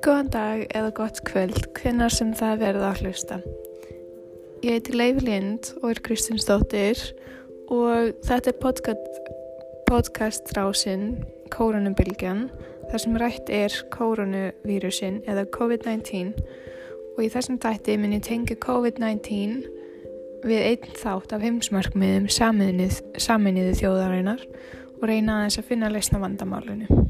Góðan dag eða gott kvöld, hvinnar sem það verða að hlusta. Ég heiti Leif Lind og er Kristinsdóttir og þetta er podcast, podcast rásinn Koronabilgjan þar sem rætt er koronavírusin eða COVID-19 og í þessum tætti minn ég tengi COVID-19 við einn þátt af heimsmarkmiðum saminuðu þjóðarinnar og reyna aðeins að finna lesna vandamálunum.